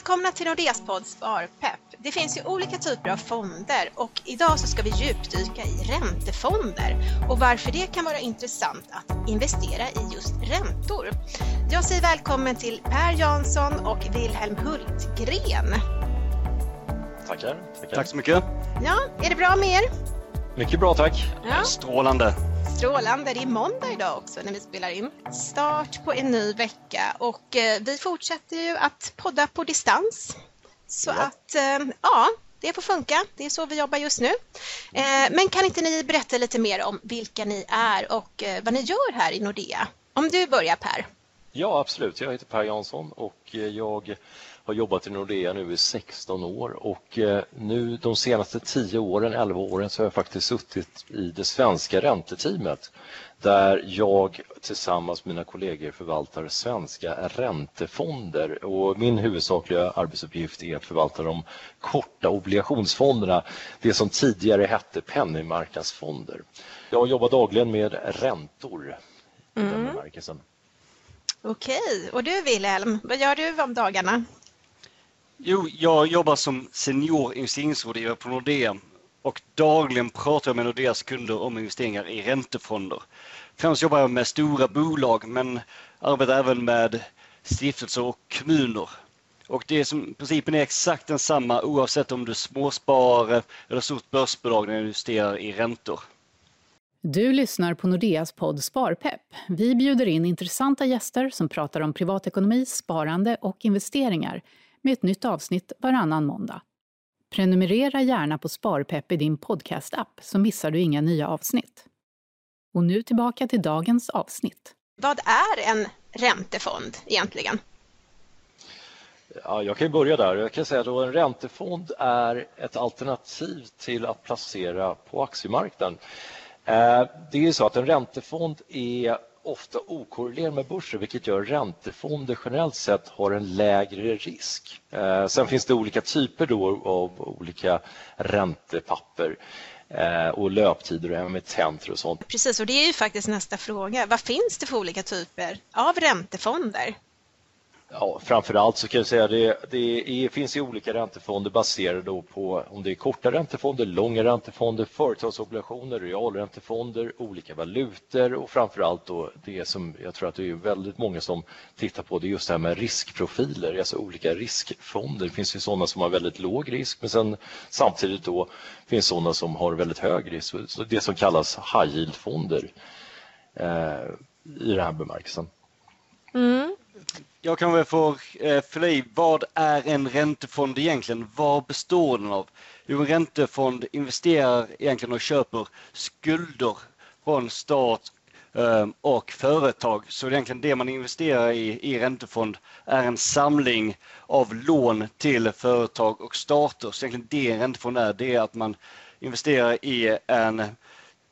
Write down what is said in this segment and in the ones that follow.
Välkomna till Nordeas podd Sparpepp. Det finns ju olika typer av fonder och idag så ska vi djupdyka i räntefonder och varför det kan vara intressant att investera i just räntor. Jag säger välkommen till Per Jansson och Wilhelm Hultgren. Tackar, tackar. Tack så mycket. Ja, är det bra med er? Mycket bra tack. Ja. Strålande. Strålande. Det är måndag idag också när vi spelar in. Start på en ny vecka och eh, vi fortsätter ju att podda på distans. Så ja. att, eh, ja, det får funka. Det är så vi jobbar just nu. Eh, men kan inte ni berätta lite mer om vilka ni är och vad ni gör här i Nordea? Om du börjar Per. Ja, absolut. Jag heter Per Jansson och jag har jobbat i Nordea nu i 16 år och eh, nu de senaste 10 åren, 11 åren så har jag faktiskt suttit i det svenska ränteteamet där jag tillsammans med mina kollegor förvaltar svenska räntefonder och min huvudsakliga arbetsuppgift är att förvalta de korta obligationsfonderna, det som tidigare hette penningmarknadsfonder. Jag jobbar dagligen med räntor i mm. den bemärkelsen. Okej, och du Wilhelm, vad gör du om dagarna? Jo, jag jobbar som senior investeringsrådgivare på Nordea och dagligen pratar jag med Nordeas kunder om investeringar i räntefonder. Främst jobbar jag med stora bolag men arbetar även med stiftelser och kommuner. Och det som, principen är exakt densamma oavsett om du är småsparare eller stort börsbolag när du investerar i räntor. Du lyssnar på Nordeas podd Sparpepp. Vi bjuder in intressanta gäster som pratar om privatekonomi, sparande och investeringar med ett nytt avsnitt varannan måndag. Prenumerera gärna på Sparpepp i din podcastapp så missar du inga nya avsnitt. Och nu tillbaka till dagens avsnitt. Vad är en räntefond egentligen? Ja, jag kan börja där. Jag kan säga att en räntefond är ett alternativ till att placera på aktiemarknaden. Eh, det är så att en räntefond är ofta okorrelerad med börsen vilket gör räntefonder generellt sett har en lägre risk. Eh, sen finns det olika typer då av olika räntepapper eh, och löptider och emittenter och sånt. Precis, och det är ju faktiskt nästa fråga. Vad finns det för olika typer av räntefonder? Ja, framförallt så kan jag säga det, det är, finns ju olika räntefonder baserade då på om det är korta räntefonder, långa räntefonder, företagsobligationer, realräntefonder, olika valutor och framförallt då det som jag tror att det är väldigt många som tittar på det är just det här med riskprofiler, alltså olika riskfonder. Det finns ju sådana som har väldigt låg risk men sen samtidigt då finns sådana som har väldigt hög risk, det som kallas high yield-fonder eh, i den här bemärkelsen. Mm. Jag kan väl få eh, fylla i, vad är en räntefond egentligen? Vad består den av? Jo, en räntefond investerar egentligen och köper skulder från stat eh, och företag. Så egentligen det man investerar i, i räntefond är en samling av lån till företag och stater. Så egentligen det en räntefond är, det är att man investerar i en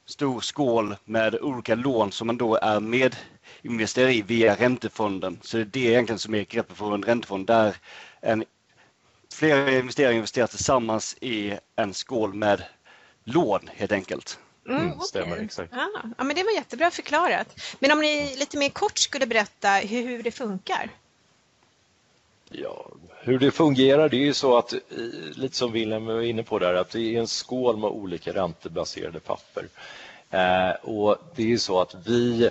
stor skål med olika lån som man då är med investerar i via räntefonden. Så det är det egentligen som är greppet för en räntefond där en, flera investerare investerar tillsammans i en skål med lån helt enkelt. Mm, mm, stämmer, exakt. Ja, men det var jättebra förklarat. Men om ni lite mer kort skulle berätta hur, hur det funkar? Ja, hur det fungerar, det är ju så att, lite som Wilhelm var inne på där, att det är en skål med olika räntebaserade papper. Eh, och det är så att vi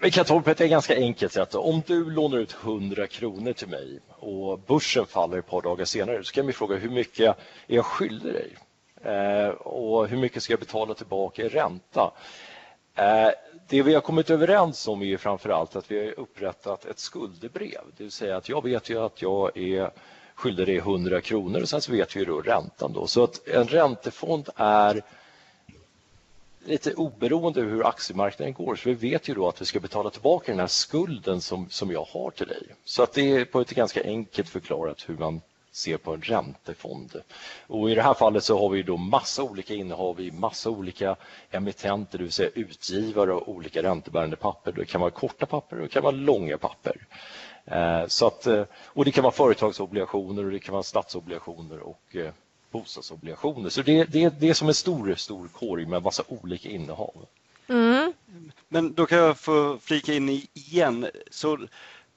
vi kan ta det på ett ganska enkelt sätt. Om du lånar ut 100 kronor till mig och börsen faller ett par dagar senare så kan vi fråga hur mycket är jag skyldig dig? Eh, och hur mycket ska jag betala tillbaka i ränta? Eh, det vi har kommit överens om är framför allt att vi har upprättat ett skuldebrev. Det vill säga att jag vet ju att jag är skyldig dig 100 kronor och sen så vet vi då räntan. Då. Så att en räntefond är lite oberoende av hur aktiemarknaden går. Så vi vet ju då att vi ska betala tillbaka den här skulden som, som jag har till dig. Så att det är på ett ganska enkelt förklarat hur man ser på en räntefond. Och I det här fallet så har vi då massa olika innehav i massa olika emittenter, det vill säga utgivare av olika räntebärande papper. Det kan vara korta papper och det kan vara långa papper. Eh, så att, eh, och det kan vara företagsobligationer och det kan vara statsobligationer och eh, bostadsobligationer. Så det, det, det är som en stor, stor korg med massa olika innehav. Mm. Men då kan jag få flika in igen. Så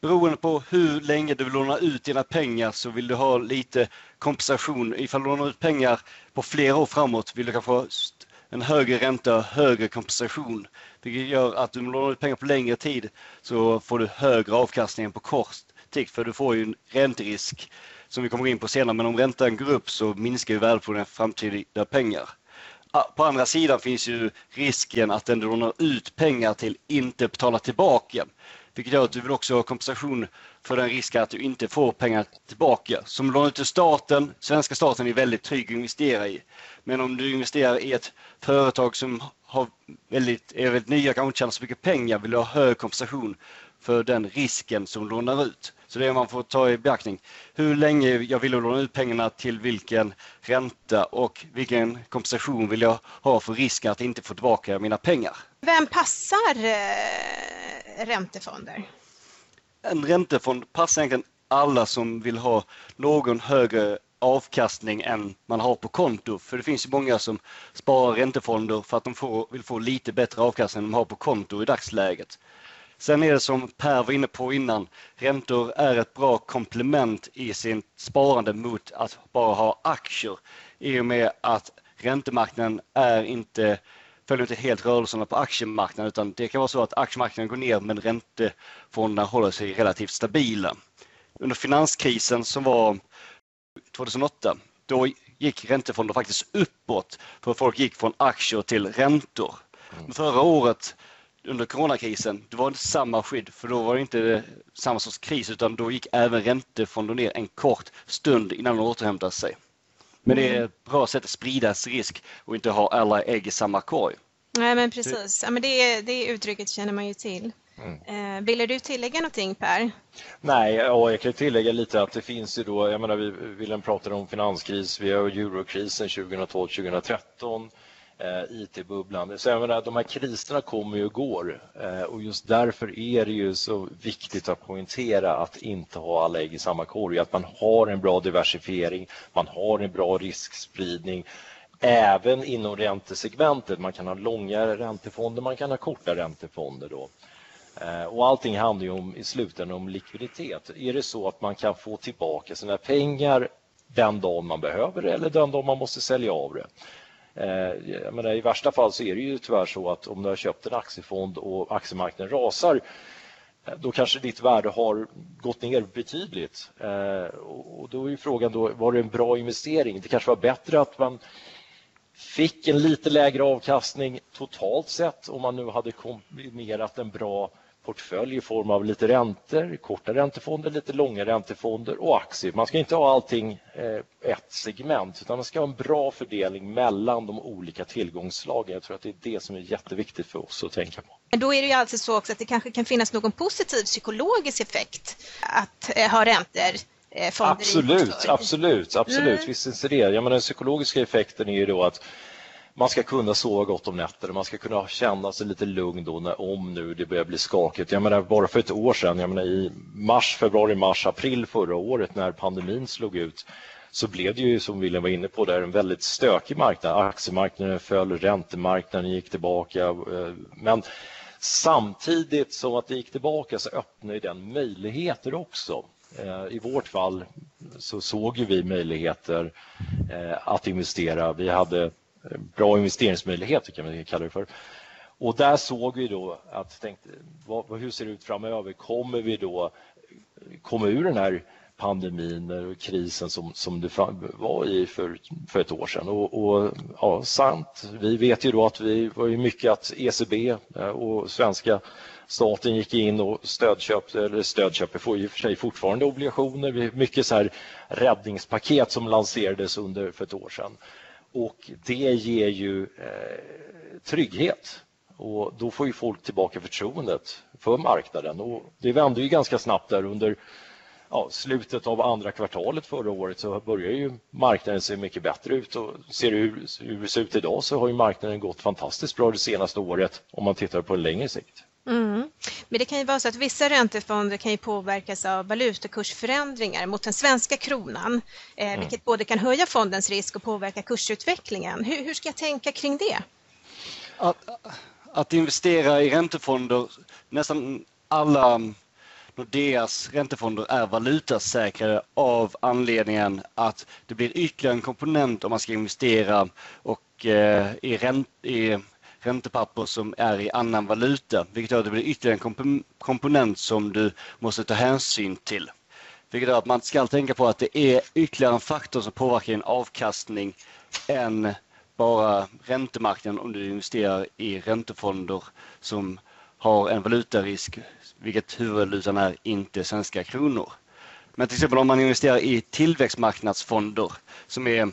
beroende på hur länge du vill låna ut dina pengar så vill du ha lite kompensation. Ifall du lånar ut pengar på flera år framåt vill du kanske ha en högre ränta och högre kompensation. Vilket gör att du lånar ut pengar på längre tid så får du högre avkastning på kort sikt för du får ju en ränterisk som vi kommer in på senare. Men om räntan går upp så minskar ju värdet på dina framtida pengar. Ah, på andra sidan finns ju risken att den du lånar ut pengar till inte betalar tillbaka. Vilket gör att du vill också ha kompensation för den risken att du inte får pengar tillbaka. Som lånar ut till staten, svenska staten är väldigt trygg att investera i. Men om du investerar i ett företag som har väldigt, är väldigt nya, kanske inte tjänar så mycket pengar, vill du ha hög kompensation för den risken som lånar ut. Så det är man får ta i beaktning. Hur länge jag vill låna ut pengarna till vilken ränta och vilken kompensation vill jag ha för risken att inte få tillbaka mina pengar. Vem passar eh, räntefonder? En räntefond passar egentligen alla som vill ha någon högre avkastning än man har på konto. För det finns ju många som sparar räntefonder för att de får, vill få lite bättre avkastning än de har på konto i dagsläget. Sen är det som Per var inne på innan, räntor är ett bra komplement i sitt sparande mot att bara ha aktier i och med att räntemarknaden är inte, följer inte helt rörelserna på aktiemarknaden utan det kan vara så att aktiemarknaden går ner men räntefonderna håller sig relativt stabila. Under finanskrisen som var 2008, då gick räntefonder faktiskt uppåt för folk gick från aktier till räntor. Men förra året under coronakrisen, det var inte samma skydd för då var det inte samma sorts kris utan då gick även räntefonder ner en kort stund innan de återhämtade sig. Men det är ett bra sätt att sprida risk och inte ha alla ägg i samma korg. Nej men precis, ja, men det, det uttrycket känner man ju till. Mm. Eh, ville du tillägga någonting Per? Nej, ja, jag kan tillägga lite att det finns ju då, jag menar vi, Willem pratade om finanskris, vi har eurokrisen 2012-2013 eh, Eh, IT-bubblan. Så jag menar, de här kriserna kommer ju och går eh, och just därför är det ju så viktigt att poängtera att inte ha alla ägg i samma korg, att man har en bra diversifiering, man har en bra riskspridning även inom räntesegmentet. Man kan ha långa räntefonder, man kan ha korta räntefonder. Då. Eh, och allting handlar ju om, i slutändan om likviditet. Är det så att man kan få tillbaka sina pengar den dag man behöver det eller den dag man måste sälja av det? Eh, jag menar, I värsta fall så är det ju tyvärr så att om du har köpt en aktiefond och aktiemarknaden rasar eh, då kanske ditt värde har gått ner betydligt. Eh, och då är ju frågan då, var det en bra investering? Det kanske var bättre att man fick en lite lägre avkastning totalt sett om man nu hade kombinerat en bra portfölj i form av lite räntor, korta räntefonder, lite långa räntefonder och aktier. Man ska inte ha allting eh, ett segment utan man ska ha en bra fördelning mellan de olika tillgångsslagen. Jag tror att det är det som är jätteviktigt för oss att tänka på. Då är det ju alltid så också att det kanske kan finnas någon positiv psykologisk effekt att eh, ha räntor eh, Absolut, absolut, absolut. Mm. Visst är det. Jag menar, den psykologiska effekten är ju då att man ska kunna sova gott om nätter och man ska kunna känna sig lite lugn då när, om nu det börjar bli skakigt. Jag menar, bara för ett år sedan, jag menar, i mars, februari, mars, april förra året när pandemin slog ut så blev det ju som William var inne på där en väldigt stökig marknad. Aktiemarknaden föll, räntemarknaden gick tillbaka. Eh, men samtidigt som att det gick tillbaka så öppnade den möjligheter också. Eh, I vårt fall så såg vi möjligheter eh, att investera. Vi hade Eh, bra investeringsmöjligheter kan man kalla det för. Och där såg vi då att tänkte, vad, hur ser det ut framöver? Kommer vi då komma ur den här pandemin och krisen som, som det var i för, för ett år sedan. Och, och, ja, sant. Vi vet ju då att vi var ju mycket att ECB eh, och svenska staten gick in och stödköpte, eller stödköper får i och för sig fortfarande obligationer. Mycket så här räddningspaket som lanserades under för ett år sedan och det ger ju eh, trygghet. Och då får ju folk tillbaka förtroendet för marknaden. Och det vände ju ganska snabbt där under ja, slutet av andra kvartalet förra året så börjar ju marknaden se mycket bättre ut. Och ser du hur, hur det ser ut idag så har ju marknaden gått fantastiskt bra det senaste året om man tittar på en längre sikt. Mm. Men det kan ju vara så att vissa räntefonder kan ju påverkas av valutakursförändringar mot den svenska kronan, eh, mm. vilket både kan höja fondens risk och påverka kursutvecklingen. Hur, hur ska jag tänka kring det? Att, att, investera i räntefonder, nästan alla Nordeas räntefonder är valutasäkrade av anledningen att det blir ytterligare en komponent om man ska investera och eh, i, ränt, i räntepapper som är i annan valuta, vilket gör att det blir ytterligare en komponent som du måste ta hänsyn till. Vilket gör att man ska tänka på att det är ytterligare en faktor som påverkar din avkastning än bara räntemarknaden om du investerar i räntefonder som har en valutarisk, vilket huvudvalutan är, inte svenska kronor. Men till exempel om man investerar i tillväxtmarknadsfonder som är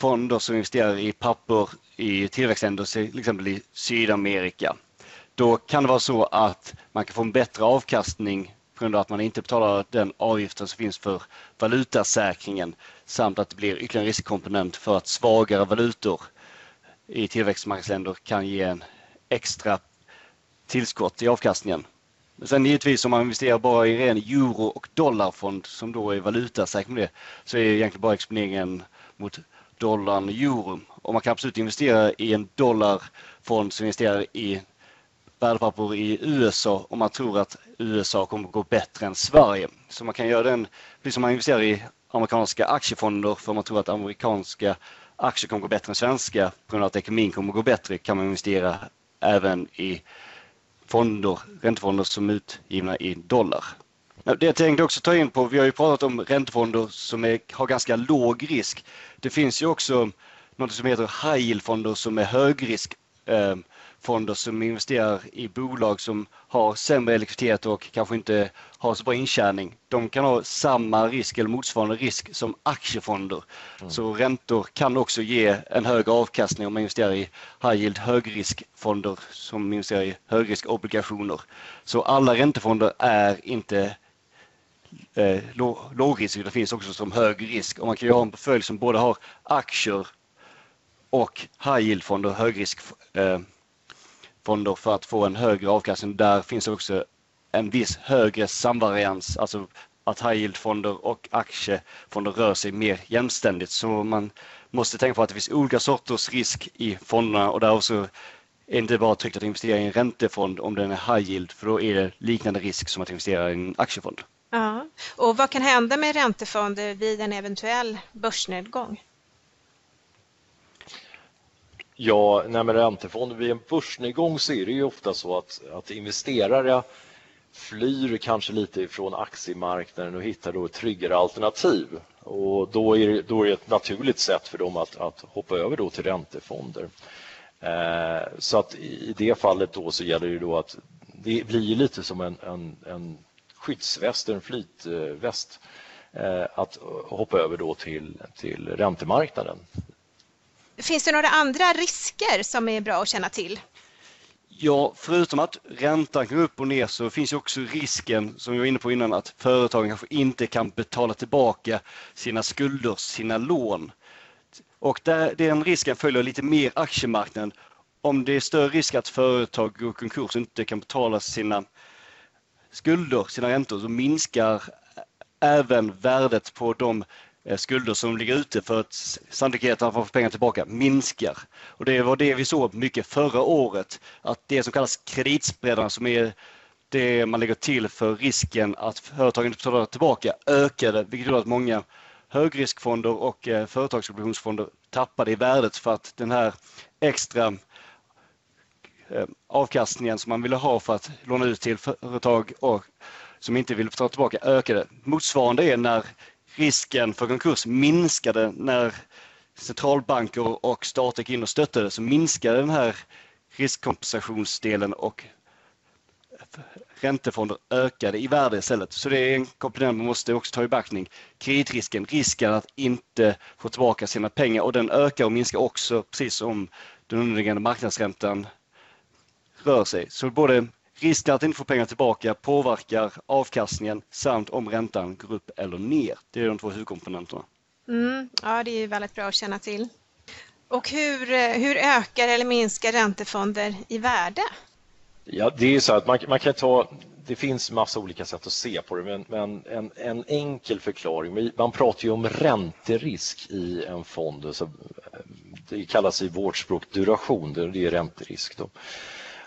fonder som investerar i papper i tillväxtländer, till exempel i Sydamerika. Då kan det vara så att man kan få en bättre avkastning på grund av att man inte betalar den avgiften som finns för valutasäkringen samt att det blir ytterligare en riskkomponent för att svagare valutor i tillväxtmarknadsländer kan ge en extra tillskott i avkastningen. Sen givetvis om man investerar bara i ren euro och dollarfond som då är valutasäker med det så är egentligen bara exponeringen mot dollarn euro. Och man kan absolut investera i en dollarfond som investerar i värdepapper i USA om man tror att USA kommer att gå bättre än Sverige. Så man kan göra den, precis som man investerar i amerikanska aktiefonder för man tror att amerikanska aktier kommer att gå bättre än svenska på grund av att ekonomin kommer att gå bättre kan man investera även i fonder, räntefonder som är utgivna i dollar. Det jag tänkte också ta in på, vi har ju pratat om räntefonder som är, har ganska låg risk. Det finns ju också något som heter high yield-fonder som är högrisk eh, som investerar i bolag som har sämre likviditet och kanske inte har så bra intjäning. De kan ha samma risk eller motsvarande risk som aktiefonder. Mm. Så räntor kan också ge en högre avkastning om man investerar i high yield högriskfonder som investerar i högriskobligationer. Så alla räntefonder är inte eh, lågrisk, det finns också som hög risk. Och man kan ju ha en portfölj som både har aktier och high yield-fonder, högriskfonder eh, för att få en högre avkastning. Där finns också en viss högre samvarians, alltså att high yield-fonder och aktiefonder rör sig mer jämständigt. Så man måste tänka på att det finns olika sorters risk i fonderna och där också är det inte bara tryggt att investera i en räntefond om den är high yield för då är det liknande risk som att investera i en aktiefond. Ja, och vad kan hända med räntefonder vid en eventuell börsnedgång? Ja, nej men räntefonder vid en börsnedgång så är det ju ofta så att, att investerare flyr kanske lite ifrån aktiemarknaden och hittar då ett tryggare alternativ. Och då är, det, då är det ett naturligt sätt för dem att, att hoppa över då till räntefonder. Eh, så att i det fallet då så gäller det då att det blir lite som en, en, en skyddsväst, en flytväst eh, att hoppa över då till, till räntemarknaden. Finns det några andra risker som är bra att känna till? Ja, förutom att räntan går upp och ner så finns ju också risken, som vi var inne på innan, att företagen kanske inte kan betala tillbaka sina skulder, sina lån. Och där, den risken följer lite mer aktiemarknaden. Om det är större risk att företag går konkurs och inte kan betala sina skulder, sina räntor, så minskar även värdet på de eh, skulder som ligger ute för att sannolikheten att få pengar tillbaka minskar. Och det var det vi såg mycket förra året, att det som kallas kreditspreadarna som är det man lägger till för risken att företagen inte betalar tillbaka ökade, vilket gjorde att många högriskfonder och eh, företagsobligationsfonder tappade i värdet för att den här extra Eh, avkastningen som man ville ha för att låna ut till företag och som inte vill betala tillbaka ökade. Motsvarande är när risken för konkurs minskade när centralbanker och stater gick in och stöttade så minskade den här riskkompensationsdelen och räntefonder ökade i värde istället. Så det är en komponent man måste också ta i beaktning. Kreditrisken, risken att inte få tillbaka sina pengar och den ökar och minskar också precis som den underliggande marknadsräntan rör sig. Så både Risken att inte få pengar tillbaka påverkar avkastningen samt om räntan går upp eller ner. Det är de två huvudkomponenterna. Mm, ja, det är väldigt bra att känna till. Och hur, eh, hur ökar eller minskar räntefonder i värde? Ja, det är så att man, man kan ta det finns massa olika sätt att se på det, men, men en, en, enkel förklaring. Man pratar ju om ränterisk i en fond. Så det kallas i vårt språk duration, det är ränterisk. Då.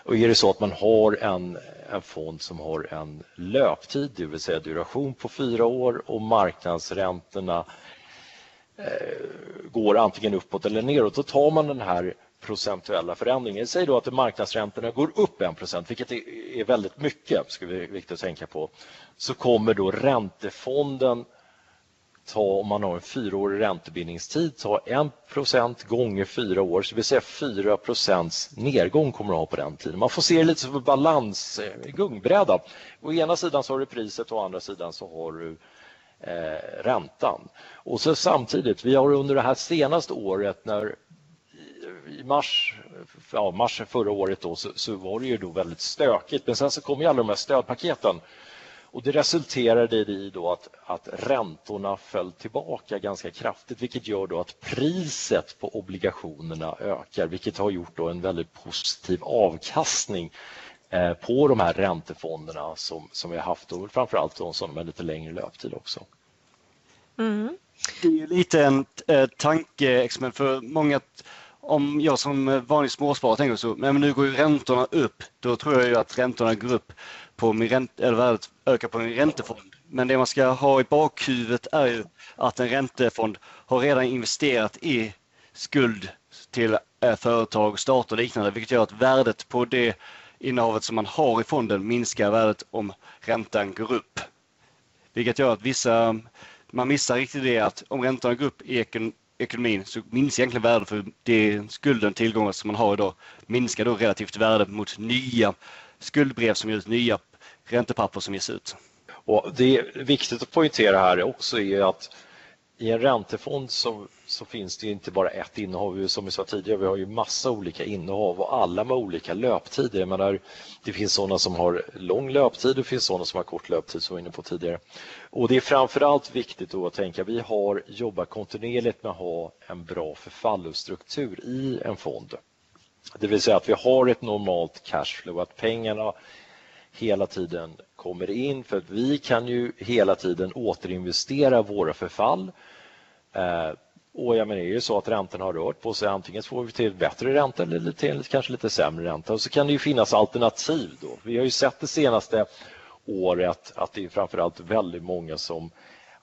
Och är det så att man har en, en fond som har en löptid, det vill säga duration på fyra år och marknadsräntorna eh, går antingen uppåt eller neråt. Då tar man den här procentuella förändringen. Säg då att marknadsräntorna går upp 1% vilket är väldigt mycket, ska vi viktigt att tänka på. Så kommer då räntefonden ta, om man har en fyraårig räntebindningstid, ta 1% gånger fyra år, så det vill säga 4 nedgång kommer du ha på den tiden. Man får se det lite som en balans, eh, gungbräda. Å ena sidan så har du priset och å andra sidan så har du eh, räntan. Och så samtidigt, vi har under det här senaste året när i mars, ja, mars förra året då, så, så, var det ju då väldigt stökigt men sen så kom ju alla de här stödpaketen och det resulterade i då att, att räntorna föll tillbaka ganska kraftigt vilket gör då att priset på obligationerna ökar vilket har gjort då en väldigt positiv avkastning eh, på de här räntefonderna som, som vi har haft och framförallt de som har lite längre löptid också. Mm. Det är ju lite en eh, tankeexperiment för många om jag som eh, vanlig småsparare tänker så, men nu går ju räntorna upp, då tror jag ju att räntorna går upp på min ränta, eller värdet ökar på min räntefond. Men det man ska ha i bakhuvudet är ju att en räntefond har redan investerat i skuld till eh, företag, stat och liknande, vilket gör att värdet på det innehavet som man har i fonden minskar värdet om räntan går upp. Vilket gör att vissa, man missar riktigt det att om räntorna går upp i ekonomin så minskar egentligen värdet för det skulden, tillgångar som man har idag, minskar då relativt värde mot nya skuldbrev som ges, nya räntepapper som ges ut. Och det är viktigt att poängtera här också är att i en räntefond så, så, finns det inte bara ett innehav. Som vi sa tidigare, vi har ju massa olika innehav och alla med olika löptider. Jag menar, det finns sådana som har lång löptid och det finns sådana som har kort löptid som vi var inne på tidigare. Och det är framförallt viktigt då att tänka, vi har jobbat kontinuerligt med att ha en bra förfallostruktur i en fond. Det vill säga att vi har ett normalt cashflow, att pengarna hela tiden kommer in för att vi kan ju hela tiden återinvestera våra förfall. Eh, och jag menar, är det så att räntorna har rört på sig, antingen får vi till bättre ränta eller till kanske lite sämre ränta. Och så kan det ju finnas alternativ då. Vi har ju sett det senaste året att det är framförallt väldigt många som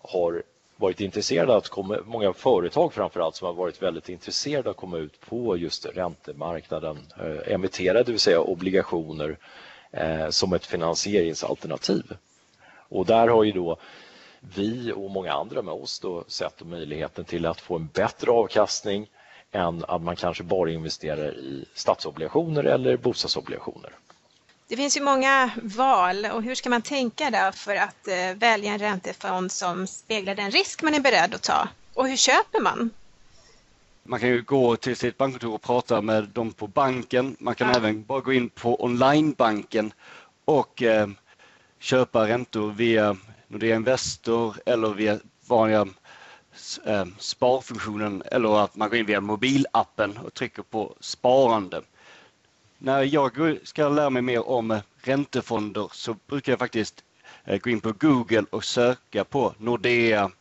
har varit intresserade att komma, många företag framförallt som har varit väldigt intresserade av att komma ut på just räntemarknaden, eh, emittera det vill säga obligationer eh, som ett finansieringsalternativ. Och där har ju då vi och många andra med oss då sett möjligheten till att få en bättre avkastning än att man kanske bara investerar i statsobligationer eller bostadsobligationer. Det finns ju många val och hur ska man tänka då för att eh, välja en räntefond som speglar den risk man är beredd att ta? Och hur köper man? Man kan ju gå till sitt bankkontor och prata med dem på banken. Man kan ja. även bara gå in på onlinebanken och eh, köpa räntor via Nordea Investor eller via vanliga eh, sparfunktionen eller att man går in via mobilappen och trycker på sparande. När jag ska lära mig mer om eh, räntefonder så brukar jag faktiskt eh, gå in på Google och söka på Nordea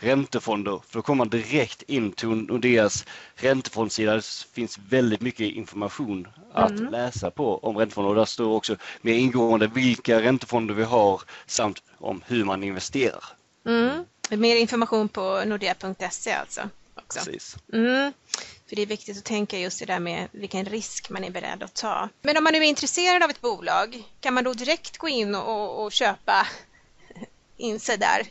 räntefonder. För då kommer man direkt in till Nordeas räntefondsida. Det finns väldigt mycket information att mm. läsa på om räntefonder. Och där står också mer ingående vilka räntefonder vi har samt om hur man investerar. Mm. Mer information på nordea.se alltså? Också. Precis. Mm. För det är viktigt att tänka just det där med vilken risk man är beredd att ta. Men om man nu är intresserad av ett bolag, kan man då direkt gå in och, och köpa in sig där?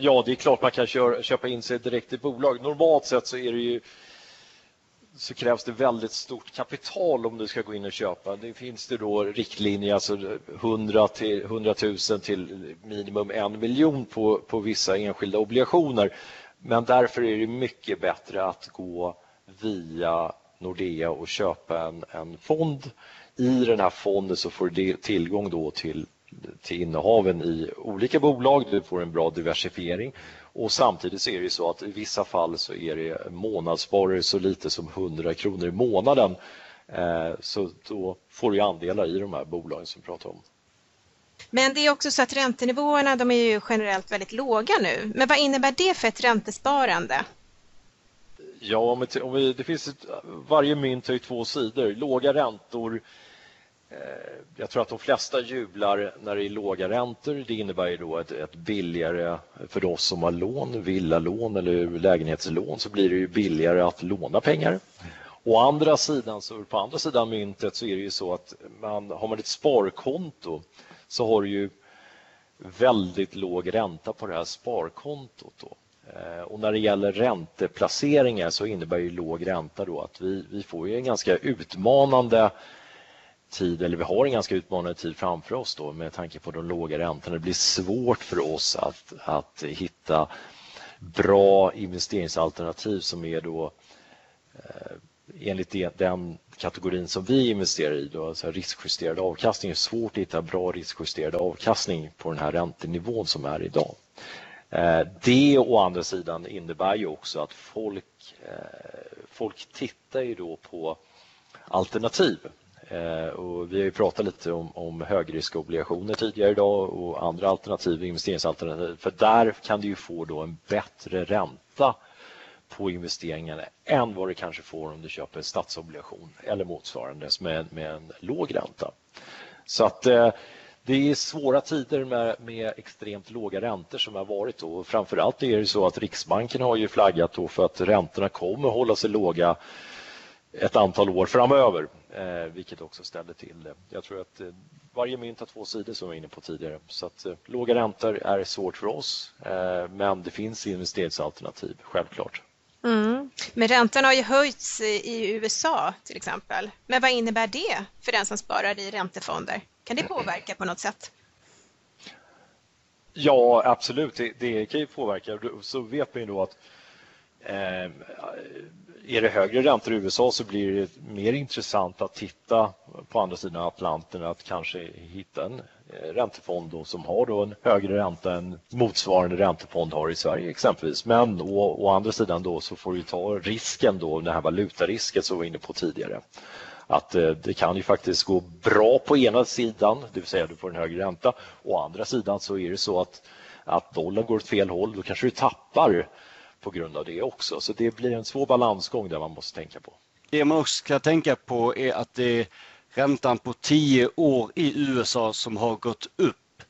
Ja, det är klart man kan köpa in sig direkt i bolag. Normalt sett så är det ju så krävs det väldigt stort kapital om du ska gå in och köpa. Det finns det då riktlinjer, alltså 100, till, 100 000 till minimum en miljon på, på vissa enskilda obligationer. Men därför är det mycket bättre att gå via Nordea och köpa en, en fond. I den här fonden så får du tillgång då till till innehaven i olika bolag. Du får en bra diversifiering och samtidigt så är det så att i vissa fall så är det månadssparare så lite som 100 kronor i månaden. Eh, så då får du andelar i de här bolagen som vi pratar om. Men det är också så att räntenivåerna de är ju generellt väldigt låga nu. Men vad innebär det för ett räntesparande? Ja, om vi, om vi, det finns ett, varje mynt har ju två sidor. Låga räntor Eh, jag tror att de flesta jublar när det är låga räntor. Det innebär ju då ett, ett billigare, för oss som har lån, villalån eller lägenhetslån, så blir det ju billigare att låna pengar. Å andra sidan, så på andra sidan myntet så är det ju så att man, har man ett sparkonto så har du ju väldigt låg ränta på det här sparkontot. Då. Eh, och när det gäller ränteplaceringar så innebär ju låg ränta då att vi, vi får ju en ganska utmanande tid, eller vi har en ganska utmanande tid framför oss då med tanke på de låga räntorna. Det blir svårt för oss att, att hitta bra investeringsalternativ som är då eh, enligt den kategorin som vi investerar i, då, alltså riskjusterad avkastning, är svårt att hitta bra riskjusterad avkastning på den här räntenivån som är idag. Eh, det å andra sidan innebär ju också att folk, eh, folk tittar ju då på alternativ. Eh, och vi har ju pratat lite om, om högriskobligationer tidigare idag och andra alternativ, investeringsalternativ. För där kan du ju få då en bättre ränta på investeringarna än vad du kanske får om du köper en statsobligation eller motsvarande med, med en låg ränta. Så att eh, det är svåra tider med, med, extremt låga räntor som har varit. Då. Framförallt är det så att Riksbanken har ju flaggat för att räntorna kommer hålla sig låga ett antal år framöver, eh, vilket också ställer till det. Jag tror att eh, varje mynt har två sidor som jag var inne på tidigare. Så att eh, låga räntor är svårt för oss, eh, men det finns investeringsalternativ, självklart. Mm. Men räntorna har ju höjts i USA till exempel. Men vad innebär det för den som sparar i räntefonder? Kan det påverka på något sätt? Ja, absolut. Det, det kan ju påverka. Så vet man ju då att eh, är det högre räntor i USA så blir det mer intressant att titta på andra sidan Atlanten att kanske hitta en eh, räntefond då som har då en högre ränta än motsvarande räntefond har i Sverige exempelvis. Men å, å andra sidan då så får du ta risken då, den här valutarisken som vi var inne på tidigare. Att eh, det kan ju faktiskt gå bra på ena sidan, det vill säga du får en högre ränta. Å andra sidan så är det så att, att dollarn går åt fel håll, då kanske du tappar på grund av det också. Så det blir en svår balansgång där man måste tänka på. Det man också ska tänka på är att det är räntan på 10 år i USA som har gått upp.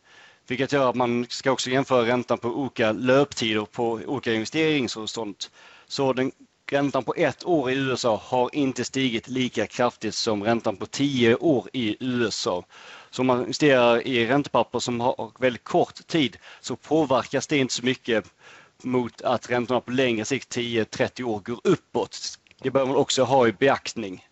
Vilket gör att man ska också jämföra räntan på olika löptider på olika investeringshorisont. Så den, räntan på ett år i USA har inte stigit lika kraftigt som räntan på 10 år i USA. Så om man investerar i räntepapper som har väldigt kort tid så påverkas det inte så mycket mot att räntorna på längre sikt, 10-30 år, går uppåt. Det bör man också ha i beaktning.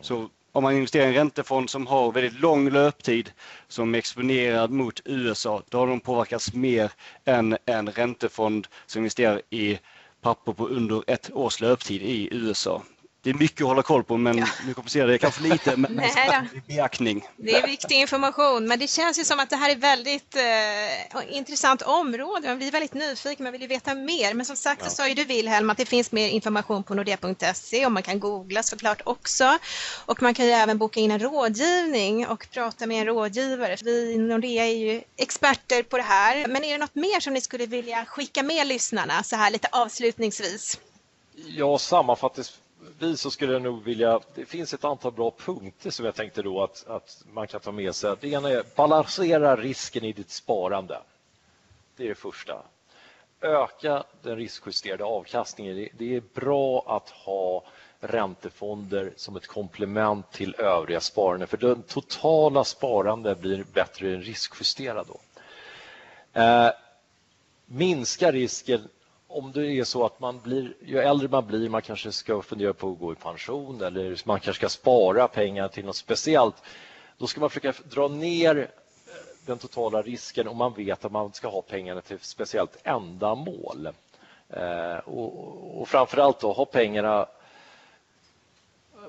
Så om man investerar i en räntefond som har väldigt lång löptid som är exponerad mot USA, då har de påverkats mer än en räntefond som investerar i papper på under ett års löptid i USA det är mycket att hålla koll på men ja. nu komplicerar det kanske lite men i beaktning. Det är viktig information men det känns ju som att det här är väldigt eh, intressant område. Man blir väldigt nyfiken, man vill ju veta mer. Men som sagt ja. så sa ju du Wilhelm att det finns mer information på nordea.se och man kan googla såklart också. Och man kan ju även boka in en rådgivning och prata med en rådgivare. Vi i Nordea är ju experter på det här. Men är det något mer som ni skulle vilja skicka med lyssnarna så här lite avslutningsvis? Ja, sammanfattningsvis avslutningsvis så skulle jag nog vilja... Det finns ett antal bra punkter som jag tänkte då att, att man kan ta med sig. Det ena är balansera risken i ditt sparande. Det är det första. Öka den riskjusterade avkastningen. Det, det är bra att ha räntefonder som ett komplement till övriga sparande för den totala sparande blir bättre än riskjusterad. Då. Eh, minska risken om det är så att man blir, ju äldre man blir, man kanske ska fundera på att gå i pension eller man kanske ska spara pengar till något speciellt, då ska man försöka dra ner eh, den totala risken om man vet att man ska ha pengarna till ett speciellt ändamål. Eh, och, och framförallt då ha pengarna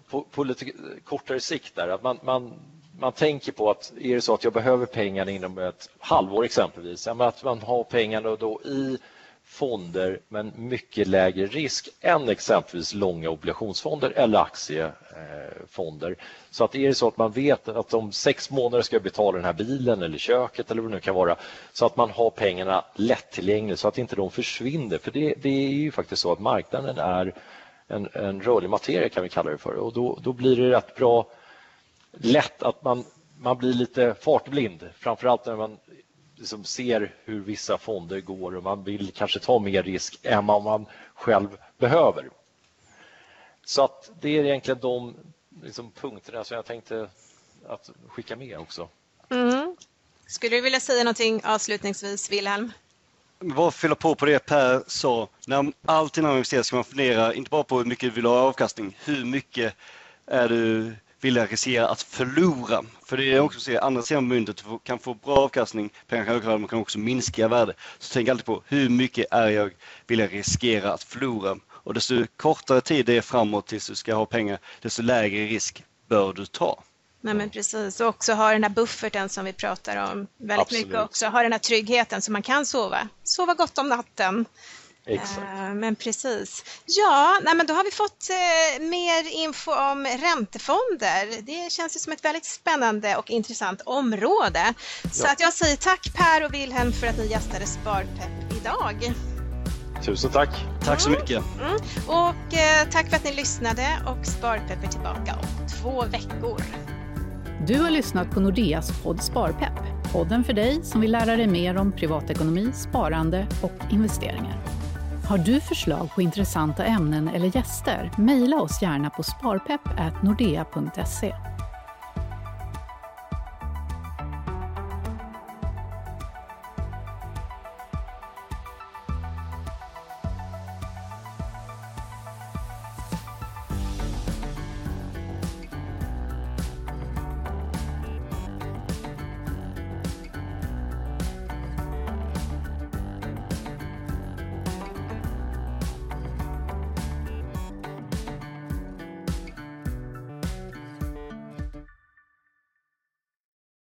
på, på, lite kortare sikt där. Att man, man, man tänker på att är det så att jag behöver pengarna inom ett halvår exempelvis, att man har pengarna då i fonder med mycket lägre risk än exempelvis långa obligationsfonder eller aktiefonder. Så att är det så att man vet att om sex månader ska jag betala den här bilen eller köket eller vad det nu kan vara så att man har pengarna lättillgängliga så att inte de försvinner. För det, det är ju faktiskt så att marknaden är en, en rörlig materia kan vi kalla det för och då, då blir det rätt bra lätt att man, man blir lite fartblind, framförallt när man liksom ser hur vissa fonder går och man vill kanske ta mer risk än vad man själv behöver. Så att det är egentligen de liksom, punkterna som jag tänkte att skicka med också. Mm. Skulle du vilja säga någonting avslutningsvis, Wilhelm? Bara fylla på på det Per sa. När alltid när man investerar ska man fundera inte bara på hur mycket du vill ha avkastning, hur mycket är du att riskera att förlora? För det är också så att andra sidan myntet kan få bra avkastning, pengar kan öka men kan också minska värde. Så tänk alltid på hur mycket är jag att riskera att förlora? Och desto kortare tid det är framåt tills du ska ha pengar, desto lägre risk bör du ta. Nej, men precis. Och också ha den här bufferten som vi pratar om väldigt Absolut. mycket också. Ha den här tryggheten så man kan sova. Sova gott om natten. Exakt. Uh, men precis. Ja, nej, men då har vi fått uh, mer info om räntefonder. Det känns ju som ett väldigt spännande och intressant område. Så ja. att jag säger tack Per och Wilhelm för att ni gästade Sparpepp idag. Tusen tack. Tack så mycket. Mm. Och uh, tack för att ni lyssnade och Sparpepp är tillbaka om två veckor. Du har lyssnat på Nordeas podd Sparpepp. Podden för dig som vill lära dig mer om privatekonomi, sparande och investeringar. Har du förslag på intressanta ämnen eller gäster? Mejla oss gärna på sparpepp.nordea.se.